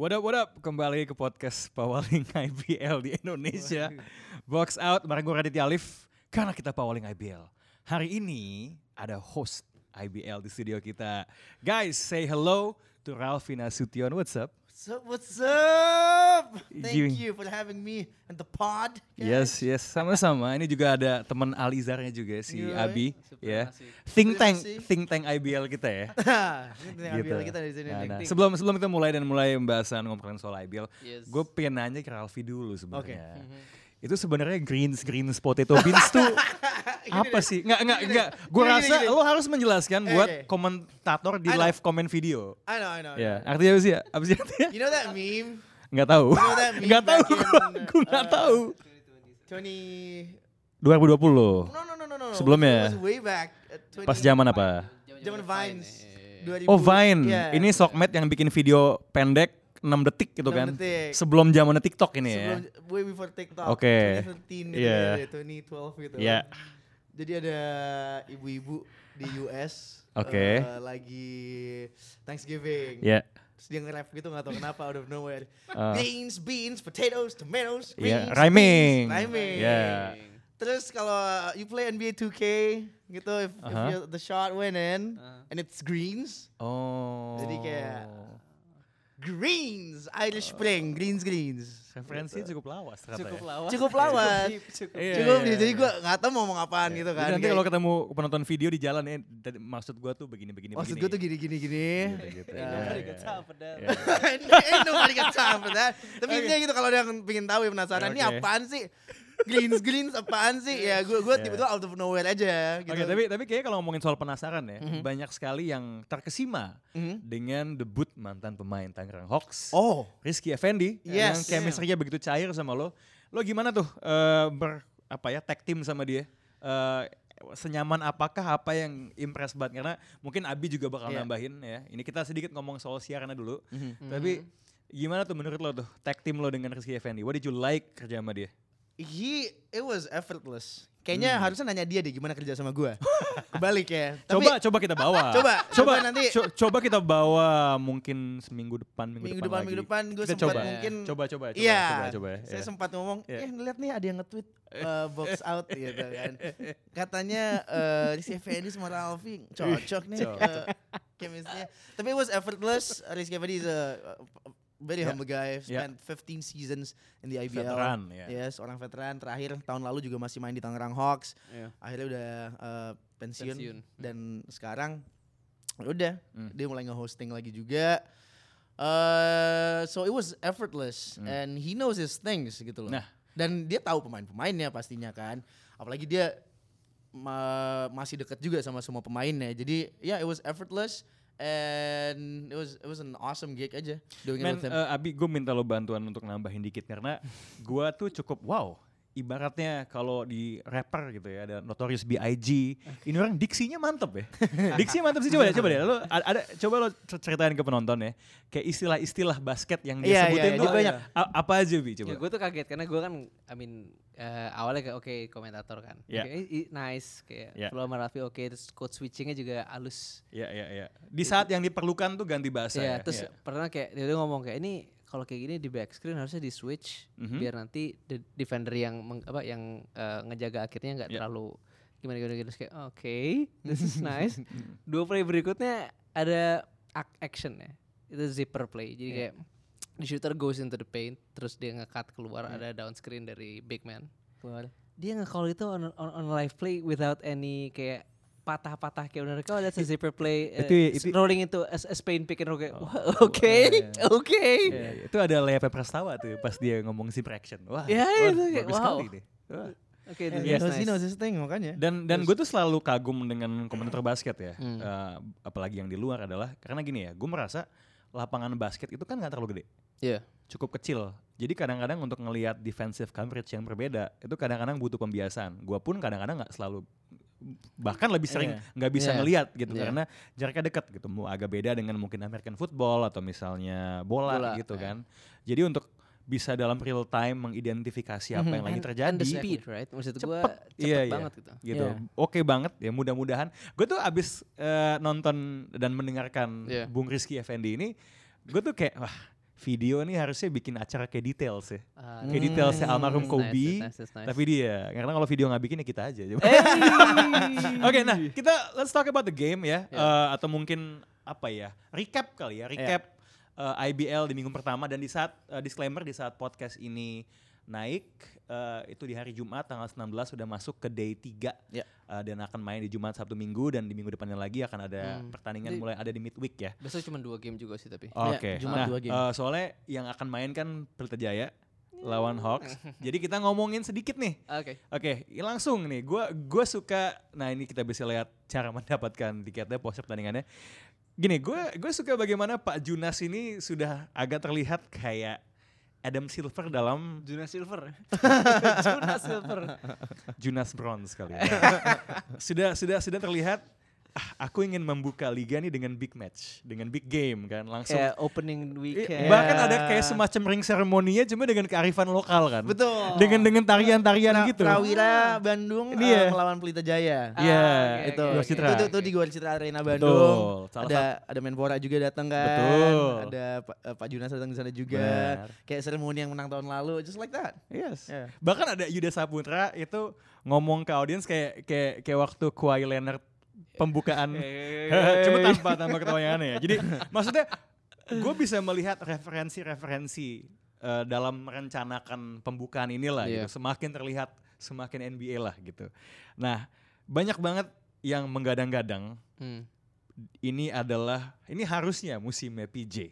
What up, what up? Kembali ke podcast Pawaling IBL di Indonesia. Box out bareng gue Raditya Alif. Karena kita Pawaling IBL. Hari ini ada host IBL di studio kita. Guys, say hello to Ralphina Sution. What's up? What's up? What's up? Thank you for having me in the pod. Yes, yes, sama-sama. Ini juga ada teman Alizarnya juga si Yoi. Abi, ya. Supremasi. Think tank, Supremasi. think tank IBL kita ya. Gitu. ambil kita di sini. Nah, nah, sebelum sebelum kita mulai dan mulai pembahasan ngomongin soal IBL, Yes. gue pengen nanya ke Ralfi dulu sebenarnya. Mhm. Itu sebenarnya greens greens potato beans tuh apa sih? Nggak nggak nggak. Gue rasa gini, gini. lo harus menjelaskan buat Oke. komentator di live comment video. I know, I know. Ya, know. artinya apa sih? ya? Apa sih artinya? You know that meme? Nggak tahu. You know that meme Nggak tahu. in, Gue gue nggak uh, tahu. 20 2020. No, no, no, no, no. Sebelumnya? Way back. 20 Pas zaman apa? Zaman Vines. Vine, 2000. Oh Vine. Yeah. Ini Sokmed yang bikin video pendek 6 detik gitu 6 kan. detik. Sebelum zamannya TikTok ini ya. Sebelum way before TikTok. Oke. 2013 gitu Iya. ya, 2012 gitu. Iya. Jadi ada ibu-ibu di US Oke. eh, lagi Thanksgiving. Ya. Terus dia nge-rap gitu gak tau kenapa out of nowhere. Ah. beans, beans, potatoes, tomatoes, Iya, beans, rhyming. beans, rhyming. Iya. Terus kalau you play NBA 2K gitu, if, if Aha. you- the shot went in Ah. and it's greens, Oh. Jadi kayak- greens, Irish Spring, greens, greens. referensi cukup lawas ternyata Cukup ya. lawas. Cukup lawas. deep, cukup Iya, Cukup iya, nih, jadi iya. gue gak tau mau ngomong apaan gitu Jadi kan. nanti Kayak- kalau ketemu penonton video di jalan ya, tadi maksud gua tuh begini begini Maksud begini. gue tuh gini-gini gini. Gitu, gitu. Ya. Iya, iya. Iya. For that. Tapi intinya gitu kalau ada yang pengen tahu ya penasaran, ini apaan sih? Greens greens apaan sih? Ya gue gue Iya. tiba-tiba out of nowhere aja gitu. Oke, tapi tapi kayaknya kalau ngomongin soal penasaran ya, Mhm. banyak sekali yang terkesima Mhm. dengan debut mantan pemain Tangerang Hawks, Oh, Rizky Effendi, yang Yes. chemistry-nya begitu cair sama lo. Lo gimana tuh eh, ber apa ya tag team sama dia? Eh, senyaman apakah apa yang impress banget karena mungkin Abi juga bakal Iya. nambahin ya. Ini kita sedikit ngomong soal siarannya dulu. Mhm. Tapi gimana tuh menurut lo tuh tag team lo dengan Rizky Effendi? What did you like kerja sama dia? He it was effortless. Kayaknya Hmm. harusnya nanya dia deh gimana kerja sama gue. Kebalik ya. Tapi coba coba kita bawa. coba coba coba nanti co- coba kita bawa mungkin seminggu depan minggu, minggu depan, depan lagi. minggu depan gue sempat coba. mungkin coba coba coba Iya, coba coba ya. saya Ya. sempat ngomong, Iya. eh ngeliat nih ada yang nge-tweet uh, box out gitu kan. Katanya uh, Rizky Effendi sama Ralfi cocok nih Cocok. uh, chemistry-nya. Tapi it was effortless. Rizky Effendi is a very Yeah. humble guy. Yeah. Spent 15 seasons in the IBL. Veteran, ya. Yes, orang veteran. Terakhir tahun lalu juga masih main di Tangerang Hawks. Iya. Akhirnya udah uh, pensiun, Pensiun. dan sekarang udah Hmm. dia mulai nge-hosting lagi juga. Uh, so it was effortless Hmm. and he knows his things gitu loh. Nah. Dan dia tahu pemain-pemainnya pastinya kan. Apalagi dia ma- masih dekat juga sama semua pemainnya. Jadi ya yeah, it was effortless and it was it was an awesome gig aja doing Men, it with him. eh, Abi, gue minta lo bantuan untuk nambahin dikit karena gue tuh cukup wow. Ibaratnya kalau di rapper gitu ya ada Notorious B.I.G. Ini orang diksinya mantep ya. diksinya mantep sih coba deh, coba deh. Lo ada coba lo cer- ceritain ke penonton ya. Kayak istilah-istilah basket yang dia Iya, sebutin iya, tuh dia banyak. apa aja Bi coba. Ya, gue tuh kaget karena gue kan, I mean, eh, awalnya kayak oke komentator kan, Iya. Oke, i- nice kayak Iya. Flow Raffi oke, terus code switchingnya juga halus. Iya iya iya. Di saat yang diperlukan tuh ganti bahasa ya. Iya, terus Iya. pernah kayak dia ngomong kayak ini kalau kayak gini di back screen harusnya di switch Mhm. biar nanti the defender yang meng- apa yang eh, ngejaga akhirnya nggak Iya. terlalu gimana gimana gitu kayak oke this is nice dua play berikutnya ada ac- action ya itu zipper play jadi Iya. kayak the shooter goes into the paint terus dia nge-cut keluar Iya. ada down screen dari big man keluar dia nge-call itu on, on, on live play without any kayak patah-patah kayak bener kau ada zipper play eh, Itu- itu- rolling into a, a Spain pick and roll kayak Oh, "Wah, oh, oke oke itu ada Lea Prastawa tuh pas dia ngomong zip action. Wah, Ya, wah, itu bagus wow. sekali deh. Wah. oke this knows- he nice. knows his thing makanya. Dan dan gue tuh selalu kagum dengan komentator basket ya, Hmm. Eh, apalagi yang di luar adalah karena gini ya, gue merasa lapangan basket itu kan nggak terlalu gede, Iya. cukup kecil. Jadi kadang-kadang untuk ngelihat defensive coverage yang berbeda itu kadang-kadang butuh pembiasaan. Gue pun kadang-kadang nggak selalu bahkan lebih sering Iya. nggak bisa Iya. ngelihat gitu Iya. karena jaraknya dekat gitu. Mau agak beda dengan mungkin American football atau misalnya bola, Bola, gitu iya. kan. Jadi untuk bisa dalam real time mengidentifikasi apa Mhm. yang lagi terjadi. and the speed right maksud gue Cepet. cepet Iya, iya. banget gitu gitu. Iya. Oke banget ya mudah-mudahan. Gue tuh abis eh, nonton dan mendengarkan Iya. Bung Rizky Effendi ini, gue tuh kayak wah video nih harusnya bikin acara kayak details ya. Ah, Kayak Hmm. detailsnya almarhum nice, Kobe. nice, nice, nice. Tapi dia, karena kalau video nggak bikin ya kita aja. Oke, nah kita let's talk about the game ya, Ya. Eh, atau mungkin apa ya, recap kali ya, recap eh, IBL di minggu pertama dan di saat eh, disclaimer di saat podcast ini naik eh, itu di hari Jumat tanggal 19 sudah masuk ke day 3 Ya. Eh, dan akan main di Jumat Sabtu Minggu dan di minggu depannya lagi akan ada Hmm. pertandingan Jadi- mulai ada di midweek ya. Besok cuma dua game juga sih tapi. Oke. Jumat Nah, dua game. eh, soalnya yang akan main kan Pelita Jaya lawan Hawks. Jadi kita ngomongin sedikit nih. Oke. Oke, langsung nih. Gua gua suka nah ini kita bisa lihat cara mendapatkan tiketnya poster pertandingannya. Gini, gue gue suka bagaimana Pak Junas ini sudah agak terlihat kayak Adam Silver dalam Juna Silver. Juna Silver. Junas Bronze kali ya. sudah sudah sudah terlihat ah, aku ingin membuka liga nih dengan big match, dengan big game kan langsung. Kayak opening weekend. Bahkan ada kayak semacam ring seremoninya cuma dengan kearifan lokal kan. Betul. Dengan dengan tarian-tarian Pra- gitu. Prawira Bandung Ini ya. eh, melawan Pelita Jaya. Iya, Ah, oke, itu. Citra. Itu tuh, tuh di Gor Citra Arena Bandung. Betul. Salah ada ada Menpora juga datang kan. Betul. Ada Pak, eh, Pak Junas datang di sana juga. Benar. Kayak seremoni yang menang tahun lalu, just like that. Yes. Yeah. Bahkan ada Yuda Saputra itu ngomong ke audiens kayak kayak kayak waktu Kawhi Leonard pembukaan cuma tanpa tanpa ketawa yang aneh ya. Jadi maksudnya gue bisa melihat referensi-referensi eh, dalam merencanakan pembukaan inilah Iya. gitu. Semakin terlihat semakin NBA lah gitu. Nah, banyak banget yang menggadang-gadang Hmm. ini adalah ini harusnya musimnya PJ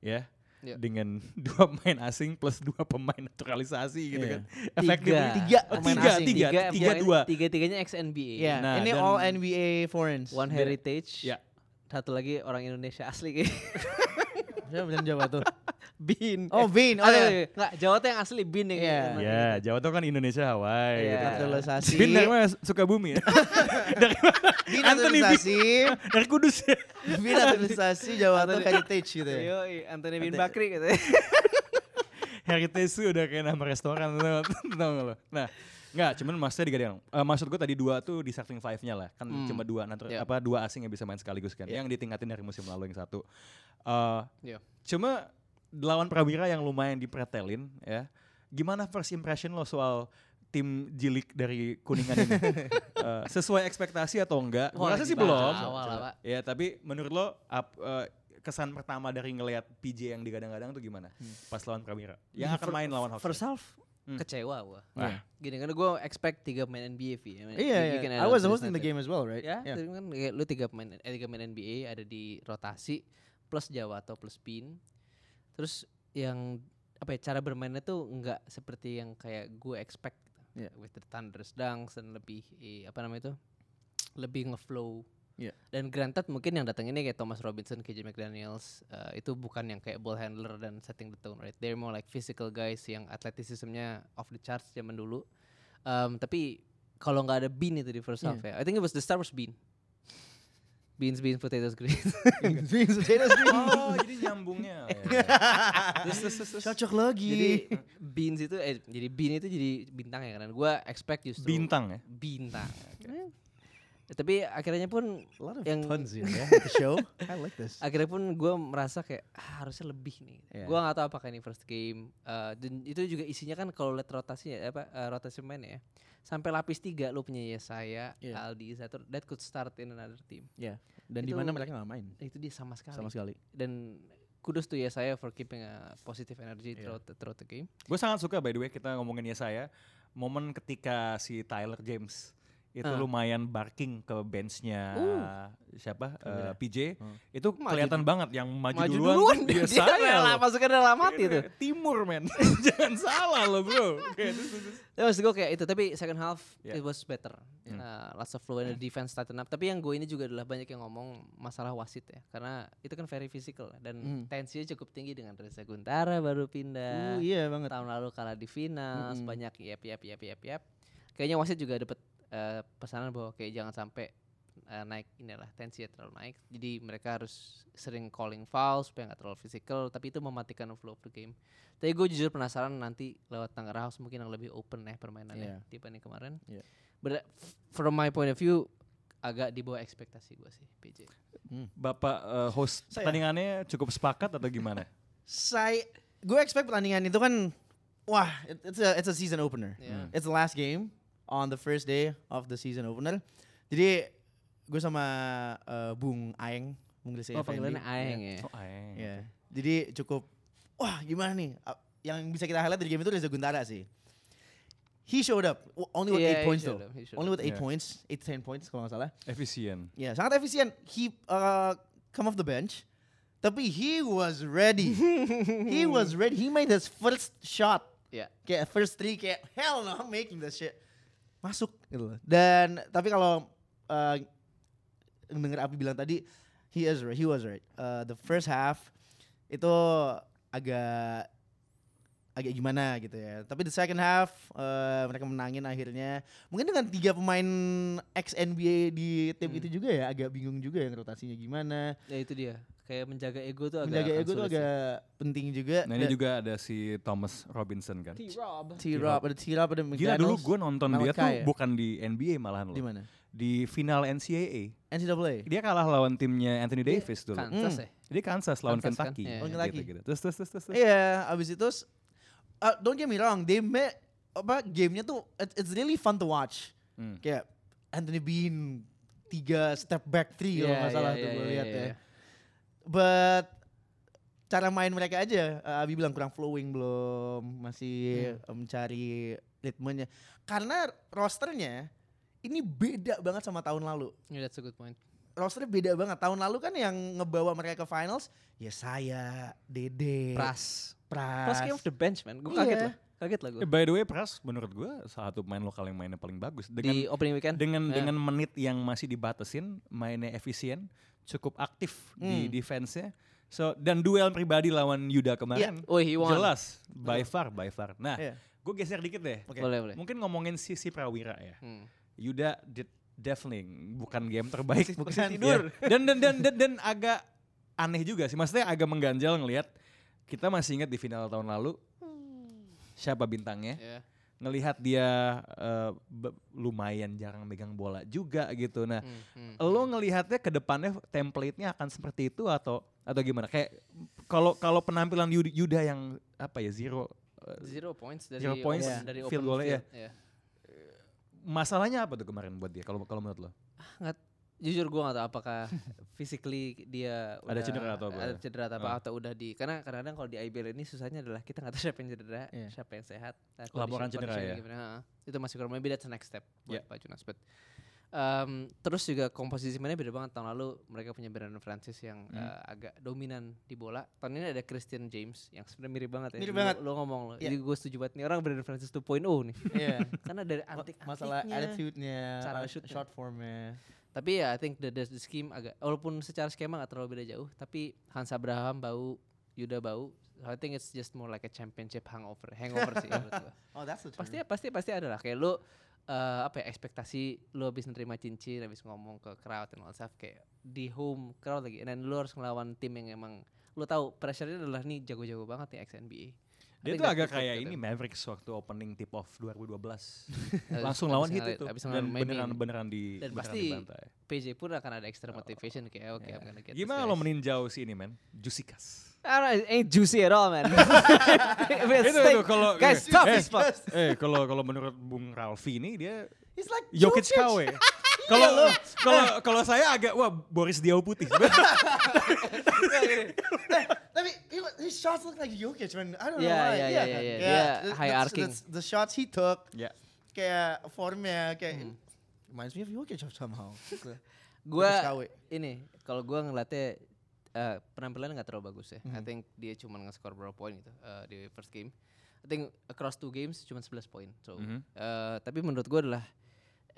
ya. Iya. Dengan dua pemain asing plus dua pemain naturalisasi gitu Iya. kan. Efektifnya Tiga Oh, pemain tiga, asing. tiga, tiga, dua. Tiga tiganya ex NBA. Iya, Nah, ini all NBA foreigners. One heritage. Ya. Satu lagi orang Indonesia asli kayak. Siapa yang Jawa tuh? Bin. Oh, Vin. Oh, Ada, ya. Enggak, Jawa tuh yang asli Bin ya. Iya. kayak. Ya, Jawa tuh kan Indonesia Hawaii Iya. gitu. Naturalisasi. Bin dari mana? Sukabumi ya? dari mana? Bin Bin. naturalisasi. Dari Kudus ya? Bin naturalisasi Jawa tuh heritage gitu ya. Yo, Anthony Bin Bakri gitu. Heritage itu udah kayak nama restoran tau gak lo? Nah, Enggak, cuman maksudnya digadang. Eh, maksud gue tadi dua tuh di starting five-nya lah. Kan Hmm. cuma dua natu- Yeah. apa dua asing yang bisa main sekaligus kan. Yeah. Yang ditingkatin dari musim lalu yang satu. Eh Yeah. Cuma lawan Prawira yang lumayan dipretelin ya. Gimana first impression lo soal tim jilik dari Kuningan ini? Eh, sesuai ekspektasi atau enggak? Gue Wah, rasa sih belum. awal lah, Pak. Ya, tapi menurut lo ap- eh, kesan pertama dari ngelihat PJ yang digadang-gadang tuh gimana? Pas lawan Prawira. Yang akan Fir- main lawan Hawks. First half Hmm. kecewa gua. Wah. Gini karena gue expect tiga pemain NBA V. I mean, Iya, iya. I was hosting the game as well, right? Ya, Yeah. tapi kan lu tiga pemain eh, tiga pemain NBA ada di rotasi plus Jawato plus Pin. Terus yang apa ya cara bermainnya tuh nggak seperti yang kayak gue expect gitu. Yeah. With the Thunder's dunks dan lebih eh, apa namanya itu? Lebih ngeflow. Yeah. Dan granted mungkin yang datang ini kayak Thomas Robinson, KJ McDaniels eh, itu bukan yang kayak ball handler dan setting the tone, right? They're more like physical guys yang athleticismnya off the charts zaman dulu. Um, tapi kalau nggak ada Bean itu di first half ya, I think it was the star was Bean. Beans, beans, potatoes, green. Beans, potatoes, green. Oh, jadi nyambungnya. ya. Terus, terus, terus, terus. Cocok lagi. jadi beans itu, eh, jadi bean itu jadi bintang ya kan? Gue expect justru Bintang ya. bintang. Eh, tapi akhirnya pun a lot of yang- puns here, ya, at the show. I like this. akhirnya pun gue merasa kayak ah, harusnya lebih nih. Iya. Gue nggak tahu apakah ini first game. eh, dan itu juga isinya kan kalau lihat rotasinya apa eh, rotasi main ya. Sampai lapis tiga lu punya Yesaya, Iya. Aldi, Zatur, that could start in another team. Dan di mana mereka nggak main Itu dia sama sekali. sama sekali. Dan kudos tuh Yesaya for keeping a positive energy Iya. throughout, the, throughout the game. Gue sangat suka by the way kita ngomongin ya saya momen ketika si Tyler James itu Ah. lumayan barking ke benchnya siapa Prawira. Eh, PJ Hmm. itu Maju kelihatan banget yang maju, Maju duluan, duluan, dia, dia loh. masuknya dalam hati tuh. timur men jangan salah lo bro Kayak terus, terus, terus. Ya maksud gue kayak itu tapi second half Yeah. it was better. Hmm. Uh, lots of flow and the defense tighten up. Tapi yang gue ini juga adalah banyak yang ngomong masalah wasit ya. Karena itu kan very physical dan Hmm. tensinya cukup tinggi dengan Reza Guntara baru pindah. Uh, iya banget. Tahun lalu kalah di final, Mm-mm. banyak yap yap yap yap yap. Kayaknya wasit juga dapat uh, pesanan bahwa kayak jangan sampai uh, naik inilah tensinya terlalu naik. Jadi mereka harus sering calling foul supaya nggak terlalu physical. Tapi itu mematikan flow of the game. Tapi gue jujur penasaran nanti lewat Tangerang House mungkin yang lebih open ya permainannya Iya. dibanding kemarin. Iya. But from my point of view agak di bawah ekspektasi gue sih PJ. bapak eh, host Saya- pertandingannya cukup sepakat atau gimana Saya gue expect pertandingan itu kan wah it- it's a it's a season opener. Yeah. It's the last game on the first day of the season opener. Jadi gue sama eh, Bung Aeng, Bung Desi Oh panggilannya Aeng ya. Oh, aeng. Iya. Jadi cukup wah gimana nih? Yang bisa kita highlight dari game itu Reza Guntara sih. He showed up only with Iya, eight points though. up, Only with eight Yeah. points, eight ten points kalau nggak salah. Efisien. Ya sangat efisien. He uh, come off the bench, tapi he was ready. he was ready. He made his first shot. Iya. Kayak first three kayak hell no I'm making that shit. Masuk gitu loh. Dan tapi kalau uh, denger Abi bilang tadi he is right. He was right. Uh, the first half itu agak agak gimana gitu ya. Tapi the second half eh, mereka menangin akhirnya. Mungkin dengan tiga pemain ex NBA di tim Hmm. itu juga ya agak bingung juga yang rotasinya gimana. Ya itu dia. Kayak menjaga ego tuh agak Menjaga ego tuh agak penting juga. Nah ini Dan juga ada si Thomas Robinson kan. T-Rob. T-Rob, ada T-Rob, ada Gila dulu gue nonton dia Malachi tuh ya? bukan di NBA malahan di loh. mana? Di final NCAA. NCAA. Dia kalah lawan timnya Anthony Dia Davis dulu. Kansas Hmm. ya. Dia Kansas lawan Kansas kan? Kentucky. Iya. Oh, Kentucky. Gitu, gitu. Terus terus terus terus. Iya, abis itu uh, don't get me wrong, they made apa gamenya tuh it- it's really fun to watch. Hmm. Kayak Anthony Bean tiga step back three kalau Iya, nggak salah iya, tuh iya, gue iya, lihat iya. ya. But cara main mereka aja, uh, Abi bilang kurang flowing belum, masih Hmm. mencari ritmenya. Karena rosternya ini beda banget sama tahun lalu. Yeah, that's a good point. Rosternya beda banget. Tahun lalu kan yang ngebawa mereka ke finals, ya saya, Dede, Pras. Pras. Pras came off the bench man. Gue Iya. kaget lah. Kaget lah gue. By the way Pras menurut gue salah satu pemain lokal yang mainnya paling bagus dengan Di opening weekend. dengan Ya. dengan menit yang masih dibatasin, mainnya efisien, cukup aktif di Hmm. defense-nya. So dan duel pribadi lawan Yuda kemarin. Oh he won. Jelas, by far, by far. Nah, Iya. gue geser dikit deh. Oke. Boleh boleh. Mungkin ngomongin sisi Prawira ya. Hmm. Yuda did definitely bukan game terbaik Bukan. Masih tidur. Dan, dan dan dan dan agak aneh juga sih. Maksudnya agak mengganjal ngelihat kita masih ingat di final tahun lalu siapa bintangnya. Ya. Ngelihat dia eh, be- lumayan jarang megang bola juga gitu. Nah, Hmm, hmm, lo hmm. ngelihatnya ke depannya template-nya akan seperti itu atau atau gimana? Kayak kalau kalau penampilan Yuda, Yuda yang apa ya zero eh, Zero points dari Zero points, open- ya. dari field open goal-nya ya. field. Ya. masalahnya apa tuh kemarin buat dia kalau kalau menurut lo? Jujur gue gak tahu apakah physically dia Ada udah- cedera atau apa Ada ya? cedera atau apa Ah. atau udah di karena kadang-kadang kalau di IBL ini susahnya adalah kita nggak tahu siapa yang cedera, Iya. siapa yang sehat. Nah, Laporan cedera ya? gimana. Itu masih kurang maybe that's the next step buat Yeah. Pak Junas. But, um, terus juga komposisi mainnya beda banget tahun lalu mereka punya Brandon Francis yang Hmm. uh, agak dominan di bola. Tahun ini ada Christian James yang sebenarnya mirip banget ya. Mirip banget. Lu, ngomong lo. Iya. Jadi gue setuju banget nih orang Brandon Francis 2.0 nih. Iya. Karena dari antik masalah attitude-nya, cara uh, shoot-nya. short form-nya. Tapi ya I think the, the, the scheme agak walaupun secara skema gak terlalu beda jauh, tapi Hans Abraham bau, Yuda bau. So I think it's just more like a championship hangover, hangover sih menurut gua. Oh, that's the term. Pasti pasti pasti ada lah kayak lu eh, apa ya ekspektasi lu habis nerima cincin habis ngomong ke crowd and all stuff kayak di home crowd lagi dan lu harus ngelawan tim yang emang lu tahu pressure-nya adalah nih jago-jago banget nih ex NBA. Dia tuh agak kayak ini Mavericks waktu opening tip off 2012. Langsung lawan hit itu. Dan beneran beneran di Dan pasti. PJ pun akan ada extra motivation kayak oke I'm gonna get this Gimana lo guys." meninjau si ini men? Jusikas. I don't know, it ain't juicy at all, man. itu itu kalau Guys, eh, tough eh, as fuck. Eh kalau kalau menurut Bung Ralfi ini dia He's like Jokic KW. Kalau kalau kalau saya agak wah Boris Diaw putih. Tapi he, his shots look like Jokic, man. I don't know Yeah, why. yeah, Iya yeah, yeah, yeah. Yeah, high arcing. the- The shots he took, ya. kayak formnya, kayak Hmm. reminds me of Jokic somehow. Gitu. KW. ini kalau gua ngeliatnya eh, penampilannya nggak terlalu bagus ya. I Mhm. think dia cuma nge-score berapa poin gitu eh, di first game. I think across two games cuma 11 poin. So, Mhm. eh, tapi menurut gua adalah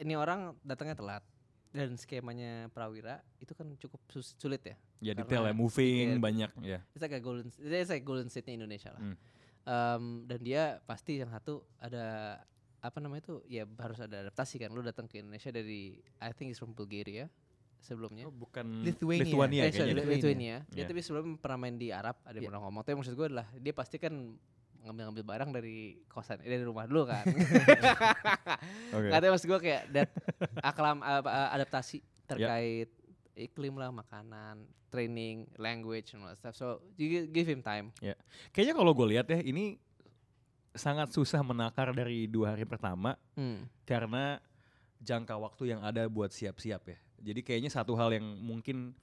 ini orang datangnya telat dan skemanya Prawira itu kan cukup sus- sulit ya. Ya detail ya moving detail. banyak ya. Like a golden, like golden state Indonesia lah. Hmm. Um, dan dia pasti yang satu ada apa namanya itu ya harus ada adaptasi kan. Lu datang ke Indonesia dari I think is from Bulgaria sebelumnya. Oh, bukan Lithuania. Lithuania eh, sorry, kayaknya. Lithuania. Lithuania. Dia tapi sebelum pernah main di Arab ada yang Iya. pernah ngomong. Tapi maksud gue adalah dia pasti kan ngambil-ngambil barang dari kosan, eh, dari rumah dulu kan. Oke. Katanya maksud gue kayak that aklam adaptasi terkait iklim lah, makanan, training, language and all that stuff. So you gi- give him time. Kayaknya kalau gue lihat ya ini sangat susah menakar dari dua hari pertama Hmm. karena jangka waktu yang ada buat siap-siap ya. Jadi kayaknya satu hal yang mungkin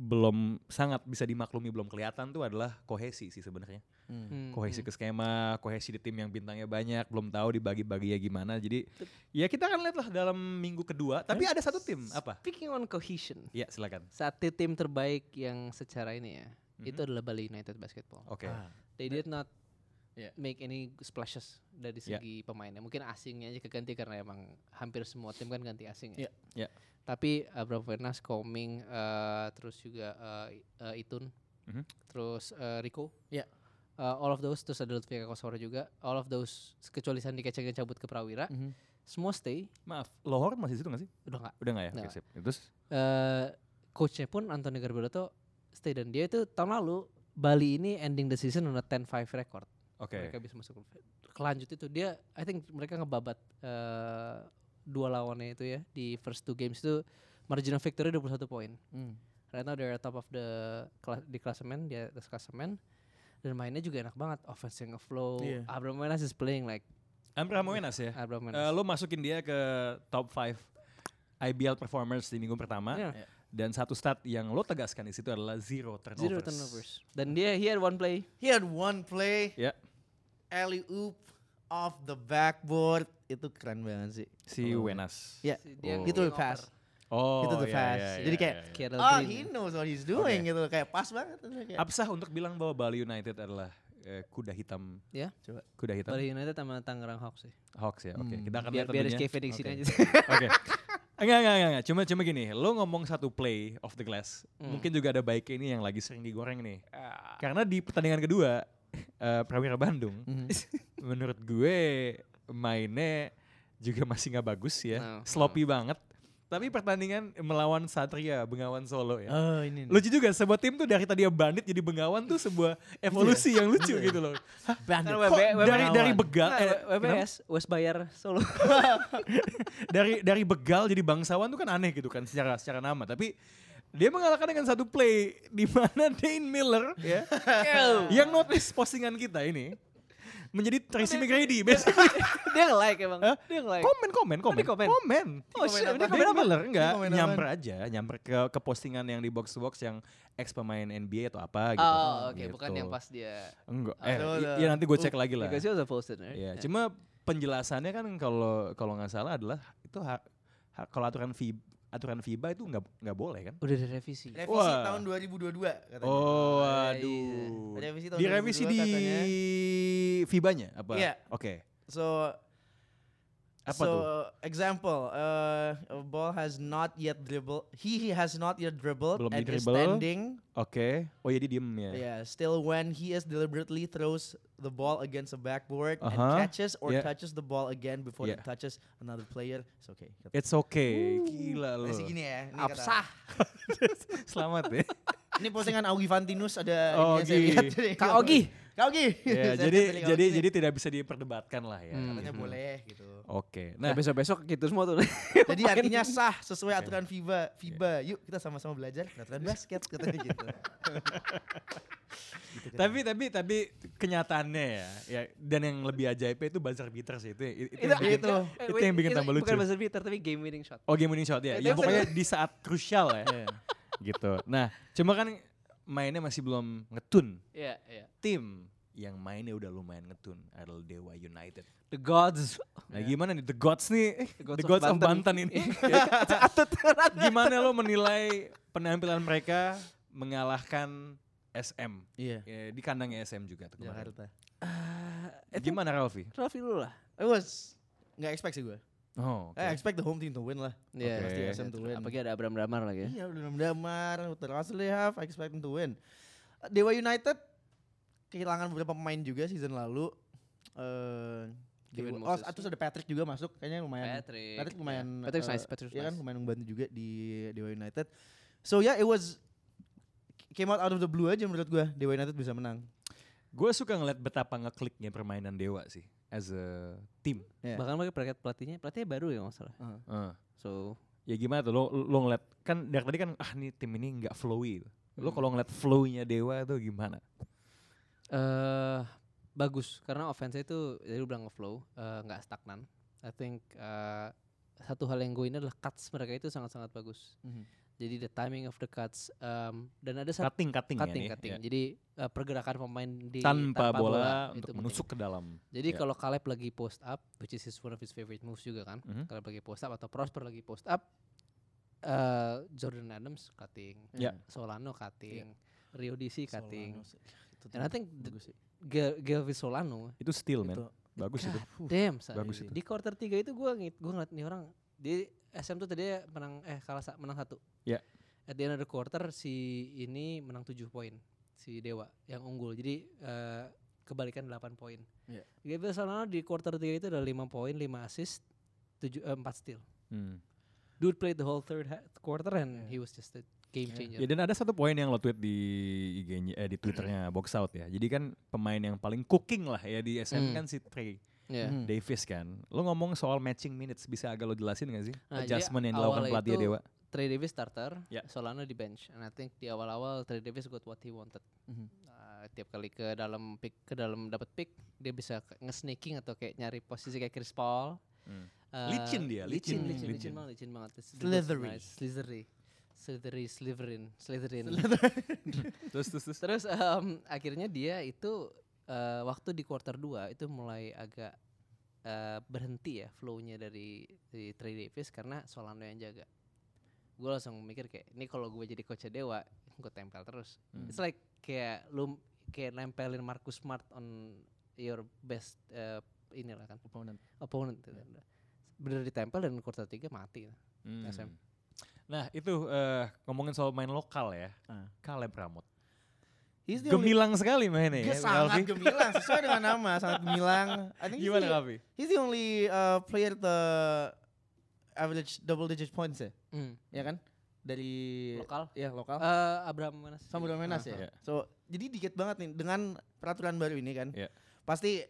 belum sangat bisa dimaklumi belum kelihatan tuh adalah kohesi sih sebenarnya. Hmm, Kohesi hmm. ke skema, kohesi di tim yang bintangnya banyak, belum tahu dibagi-bagi ya gimana. Jadi ya kita akan lihat lah dalam minggu kedua. Tapi ada satu tim apa? Speaking on cohesion, Ya silakan. satu tim terbaik yang secara ini ya, itu Mhm. adalah Bali United Basketball. Oke. Ah. They did not Yeah. make any splashes dari Yeah. segi pemainnya. Mungkin asingnya aja keganti karena emang hampir semua tim kan ganti asing ya. Yeah. Yeah. Tapi Abramovich, Coming, eh, terus juga eh, eh, Itun, Mhm. terus eh, Rico. Yeah. Eh, all of those terus ada Lutfi Kosoro juga. All of those kecuali Sandi Keceng yang cabut ke Prawira, Mhm. semua stay. Maaf, Lohor masih situ gak sih? Udah nggak. Udah gak ya? Oke, Nggak. sip. Terus? eh coachnya pun Anthony Garbaroto stay dan dia itu tahun lalu Bali ini ending the season on a 10-5 record. Oke. Mereka bisa masuk ke kelanjut itu dia I think mereka ngebabat eh, dua lawannya itu ya di first two games itu margin of victory 21 poin. Hmm. Right now they're top of the kela- di klasemen, di atas klasemen dan mainnya juga enak banget, offense yang flow. Iya. Abraham Wenas is playing like Amra Moenas ya. Abraham Eh, Wenas. lo masukin dia ke top 5 IBL performers di minggu pertama. Iya. Dan satu stat yang lo tegaskan di situ adalah zero turnovers. Zero turnovers. Dan dia he had one play. He had one play, Ya, alley oop off the backboard. Itu keren banget sih. si Kalau- Wenas. Ya, Si- dia Oh. itu yang pass. Oh, Itu the pass. iya, Jadi iya, kayak, iya. Kira Ah, Green. he knows what he's doing gitu. Kayak pas banget. Kayak, Absah untuk bilang bahwa Bali United adalah eh, kuda hitam. Ya. Coba. Kuda hitam. Bali United sama Tangerang Hawks sih. Hawks ya. Oke, Hmm. kita akan Biar lihat biar tentunya. SK Phoenix ini Oke. aja. Oke. Enggak, enggak, enggak, enggak. Cuma cuma gini, lo ngomong satu play off the glass. Hmm. Mungkin juga ada baiknya ini yang lagi sering digoreng nih. Ah. Karena di pertandingan kedua eh, Prawira Bandung Mhm. menurut gue mainnya juga masih nggak bagus ya, No, sloppy banget. Tapi pertandingan melawan Satria Bengawan Solo ya. Oh, ini. nih. Lucu juga sebuah tim tuh dari tadi bandit jadi Bengawan tuh sebuah evolusi yang lucu gitu loh. Hah, Bandit. Kok dari dari begal Nah, eh, WBS West Bayar Solo. dari dari begal jadi bangsawan tuh kan aneh gitu kan secara secara nama tapi dia mengalahkan dengan satu play di mana Dane Miller ya yang notice postingan kita ini menjadi Tracy McGrady basically dia nge-like emang. Hah? Dia nge-like. komen komen komen dia komen? komen Oh, shit, dia komen apa? Miller enggak nyamper aja nyamper ke ke postingan yang di box box yang ex pemain NBA atau apa gitu Oh, oke, Gitu. bukan yang pas dia. enggak Ah, eh udah- iya nanti gue cek lagi lah Because he was a posted, right? Iya, cuma penjelasannya kan kalau kalau nggak salah adalah itu ha- ha- kalau aturan FIBA, aturan FIBA itu nggak nggak boleh kan? Udah direvisi. Revisi Wah. tahun 2022 katanya. Oh, iya. aduh. Revisi tahun Direvisi 2022 di katanya. FIBA-nya apa? Iya. Oke. So Apa so, tuh? example, uh, a ball has not yet dribbled. He, he has not yet dribbled Belum and is standing. Oke. Oh, jadi diem ya. Yeah, still when he is deliberately throws the ball against the backboard Uh-huh. and catches or Yeah. touches the ball again before Yeah. it touches another player, it's okay. It's okay. Gila lo. Masih gini ya. Ini, Absah. Selamat ya. ini postingan Augie Fantinus ada Oh, ininya saya lihat. Kak Ogi. Kak Ogi. ya, jadi jadi jadi tidak bisa diperdebatkan lah ya. Hmm. katanya boleh gitu. Oke. Nah, Nah, besok-besok gitu semua tuh. Jadi artinya sah sesuai aturan FIBA. FIBA, yuk kita sama-sama belajar peraturan basket katanya gitu. Gitu kan. tapi tapi tapi kenyataannya ya, ya dan yang lebih ajaibnya itu buzzer beaters itu itu, itu, Itu- yang bikin- itu. itu yang bikin tambah lucu. Bukan buzzer beater tapi game winning shot. Oh game winning shot ya. Eh, Ya tapi- pokoknya di saat krusial ya. Iya. gitu. Nah, cuma kan mainnya masih belum ngetun. Iya, iya. Tim yang mainnya udah lumayan ngetun adalah Dewa United. The gods. Nah, gimana nih The Gods nih? The Gods The of Gods of Banten. Banten ini. gimana lo menilai penampilan mereka mengalahkan SM Iya. Ya, di kandangnya SM juga tuh kemarin. Jakarta. Gimana Ralfi? Raffi dulu lah. It was nggak expect sih gue. Oh, oke. I expect the home team to win lah. Iya, Oke. pasti SM to win. Apalagi ada Abraham Damar lagi ya. Iya, udah damar, terus have, I expect them to win. Dewa United kehilangan beberapa pemain juga season lalu. Eh Kevin Dewa- oh, terus ada Patrick juga masuk, kayaknya lumayan. Patrick. Patrick lumayan. Ya. Patrick eh, nice, Patrick Iya kan nice. lumayan membantu juga di Dewa United. So yeah, it was came out out of the blue aja menurut gua Dewa United bisa menang. Gue suka ngeliat betapa ngekliknya permainan Dewa sih as a team. Yeah. Bahkan mereka pelatih pelatihnya, pelatihnya baru ya nggak salah. Uh. So Ya gimana tuh lo lo ngeliat kan dari tadi kan ah nih tim ini nggak flowy. Lo Hmm. kalau ngeliat flow-nya Dewa itu gimana? eh bagus karena offense itu jadi lu bilang flow eh, nggak stagnan. I think eh, satu hal yang gue ini adalah cuts mereka itu sangat-sangat bagus. Mhm. Jadi the timing of the cuts um, dan ada satu Cutting cutting, cutting ya, cutting. ya. Jadi eh, pergerakan pemain di tanpa, bola, itu untuk penting. menusuk ke dalam. Jadi Ya. kalau Caleb lagi post up, which is his one of his favorite moves juga kan. Mhm. Caleb lagi post up atau Prosper lagi post up, eh Jordan Adams cutting, Ya. Solano cutting, Rio DC cutting. Solano. Itu And I think Gelvis Solano, Itu steal man. Itu Bagus itu. God damn, say. Bagus itu. Di quarter 3 itu gue ngit, gue ngeliat nih orang di SM tuh tadi menang eh kalah menang satu. Ya. At the end of the quarter si ini menang 7 poin si Dewa yang unggul. Jadi eh, kebalikan 8 poin. Ya. Gabriel Solano di quarter 3 itu ada 5 poin, 5 assist, 7 eh, 4 steal. Hmm. Dude played the whole third quarter and Yeah. he was just a game Yeah. changer. Ya dan ada satu poin yang lo tweet di IG-nya eh di Twitternya Box Out ya. Jadi kan pemain yang paling cooking lah ya di SM Hmm. kan si Trey Yeah. Hmm. Davis kan. Lo ngomong soal matching minutes bisa agak lo jelasin gak sih? Nah, Adjustment yang dilakukan pelatih itu Dewa. Trey Davis starter, Ya. Solano di bench. And I think di awal-awal Trey Davis got what he wanted. Mhm. Uh, tiap kali ke dalam pick ke dalam dapat pick dia bisa nge-sneaking atau kayak nyari posisi kayak Chris Paul. Hmm. Uh, Licin dia, licin, licin, licin, licin, licin. banget, licin banget. Slithery. nice, Slithery. Slithery, Slytherin, Slytherin. Terus terus terus. Terus em, akhirnya dia itu eh, waktu di quarter 2 itu mulai agak eh, berhenti ya flow-nya dari, dari Trey Davis karena Solano yang jaga. Gue langsung mikir kayak ini kalau gue jadi coach Dewa, gue tempel terus. Hmm. It's like kayak lu kayak nempelin Marcus Smart on your best eh, inilah kan Opponent. opponent. gitu. Bener ditempel dan quarter 3 mati. Hmm. SM. Nah itu eh, ngomongin soal main lokal ya. Ah. Caleb Ramot. He's the only- Gemilang sekali mainnya Dia ya. sangat Alfi. gemilang sesuai dengan nama sangat gemilang. I think he's Gimana the- Alfi? He's the only uh, player the average double digit points ya, Hmm. ya kan? Dari Lokal. ya lokal. Eh, Abraham Manas. Sama udah Menas Ah, ya. iya. So, jadi dikit banget nih dengan peraturan baru ini kan. Iya. Pasti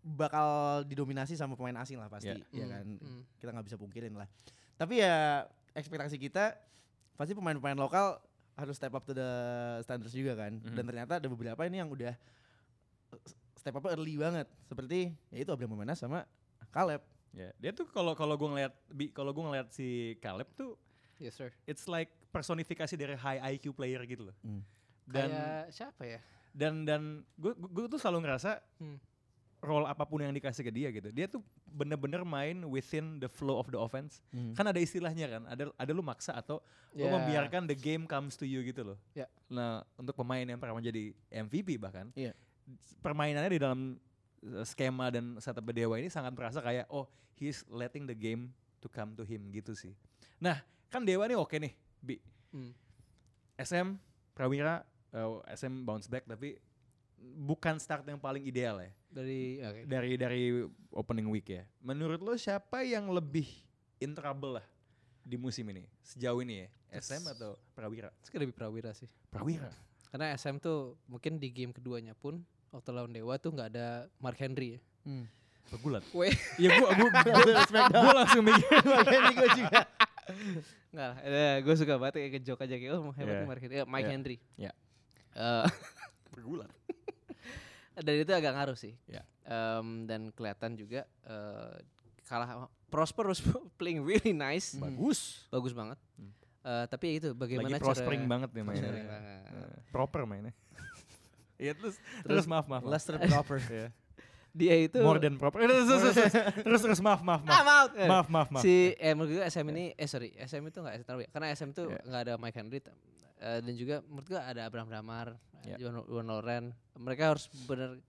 bakal didominasi sama pemain asing lah pasti, Iya. ya Hmm, kan. hmm. Kita nggak bisa pungkirin lah. Tapi ya ekspektasi kita pasti pemain-pemain lokal harus step up to the standards juga kan. Mhm. Dan ternyata ada beberapa ini yang udah step up early banget. Seperti ya itu Abraham Menas sama Caleb. Ya, dia tuh kalau kalau gue ngeliat bi- kalau gue ngeliat si Caleb tuh Yes sir. it's like personifikasi dari high IQ player gitu loh. Hmm. Dan Kayak siapa ya? dan dan gue gue tuh selalu ngerasa Hmm. Role apa pun yang dikasih ke dia gitu. Dia tuh bener-bener main within the flow of the offense. Hmm. Kan ada istilahnya kan, ada ada lu maksa atau lu Ya. membiarkan the game comes to you gitu loh. Ya. Nah, untuk pemain yang pernah menjadi MVP bahkan, Iya. permainannya di dalam uh, skema dan setup Dewa ini sangat berasa kayak oh he's letting the game to come to him gitu sih. Nah, kan Dewa nih oke nih, Bi. Hmm. SM Prawira uh, SM bounce back tapi bukan start yang paling ideal ya Dari oke. dari dari opening week ya. Menurut lo siapa yang lebih in trouble lah di musim ini sejauh ini ya? SM atau Prawira? Itu lebih Prawira sih. Prawira. Karena SM tuh mungkin di game keduanya pun waktu lawan Dewa tuh nggak ada Mark Henry ya. Hmm. Pegulat. Weh. ya gua gua gua, gua langsung mikir Makanya gue juga. Enggak lah, eh, gue suka banget kayak ngejok aja kayak oh hebat Yeah. Mark Henry. Eh, Mike Yeah. Henry. Yeah. Eh, pegulat. Dan itu agak ngaruh sih. Yeah. Em, dan kelihatan juga eh, kalah Prosper was playing really nice. Hmm. Bagus. Bagus banget. Hmm. Eh, tapi itu bagaimana Lagi prospering cara banget nih mainnya. Eh, Proper mainnya. Iya terus, terus maaf maaf. maaf. Lester proper. Iya. dia itu More than proper. Terus terus terus, terus, terus, maaf maaf maaf. Out. Eh, Maaf maaf maaf. Si eh menurut gue SM ini eh sorry SM itu nggak taruh ya karena SM itu Yeah. nggak ada Mike Henry eh, dan juga menurut gue ada Abraham Damar, Yeah. Iwan Loren. Mereka harus bener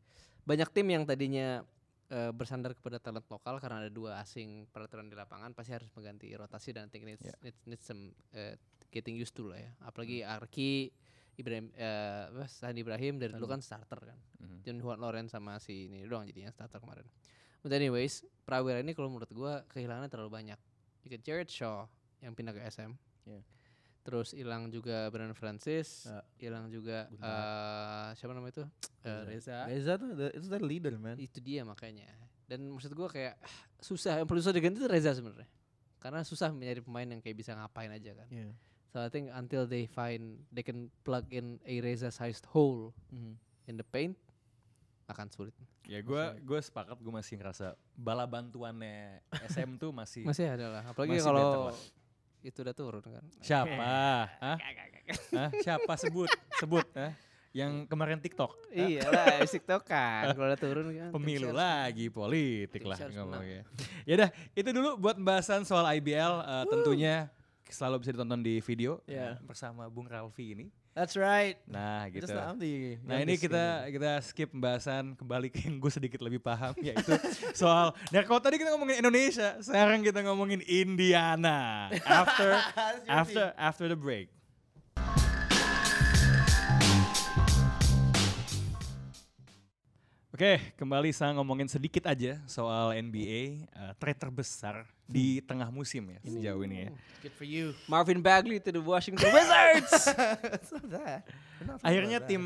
banyak tim yang tadinya eh, bersandar kepada talent lokal karena ada dua asing peraturan di lapangan pasti harus mengganti rotasi dan I think needs Yeah. needs, needs some eh, getting used to lah ya. Apalagi Arki Ibrahim eh apa, Sandi Ibrahim dari dulu kan starter kan. Mhm. John Juan Loren sama si ini doang jadinya starter kemarin. But anyways, Prawira ini kalau menurut gua kehilangannya terlalu banyak. Jika Jared Shaw yang pindah ke SM. Yeah. Terus hilang juga Brandon Francis, Ya. hilang juga Guntar. eh siapa namanya itu? Eh, Reza. Reza tuh, the- itu their leader man. Itu dia makanya. Dan maksud gua kayak ah, susah yang perlu susah diganti itu Reza sebenarnya. karena susah mencari pemain yang kayak bisa ngapain aja kan. Yeah. So I think until they find they can plug in a Reza-sized hole Mhm. in the paint akan sulit. Ya gue gue sepakat gue masih ngerasa bala bantuannya SM tuh masih Masih ada lah, apalagi kalau. Itu udah turun kan. siapa? Hah? Hah? Siapa sebut? Sebut? Hah? Yang kemarin TikTok? iya lah, TikTok kan kalau udah turun kan. Pemilu tim lagi politik lah ngomongnya. Ya udah, itu dulu buat pembahasan soal IBL eh, tentunya selalu bisa ditonton di video Yeah. eh, bersama Bung Ralfi ini. That's right. Nah, gitu. Just the Nah ini kita kita skip pembahasan kembali ke yang gue sedikit lebih paham yaitu soal nah kalau tadi kita ngomongin Indonesia sekarang kita ngomongin Indiana after after after the break. Oke, kembali saya ngomongin sedikit aja soal NBA eh, trade terbesar di tengah musim ya sejauh ini ya. Good for you. Marvin Bagley to the Washington Wizards. Akhirnya tim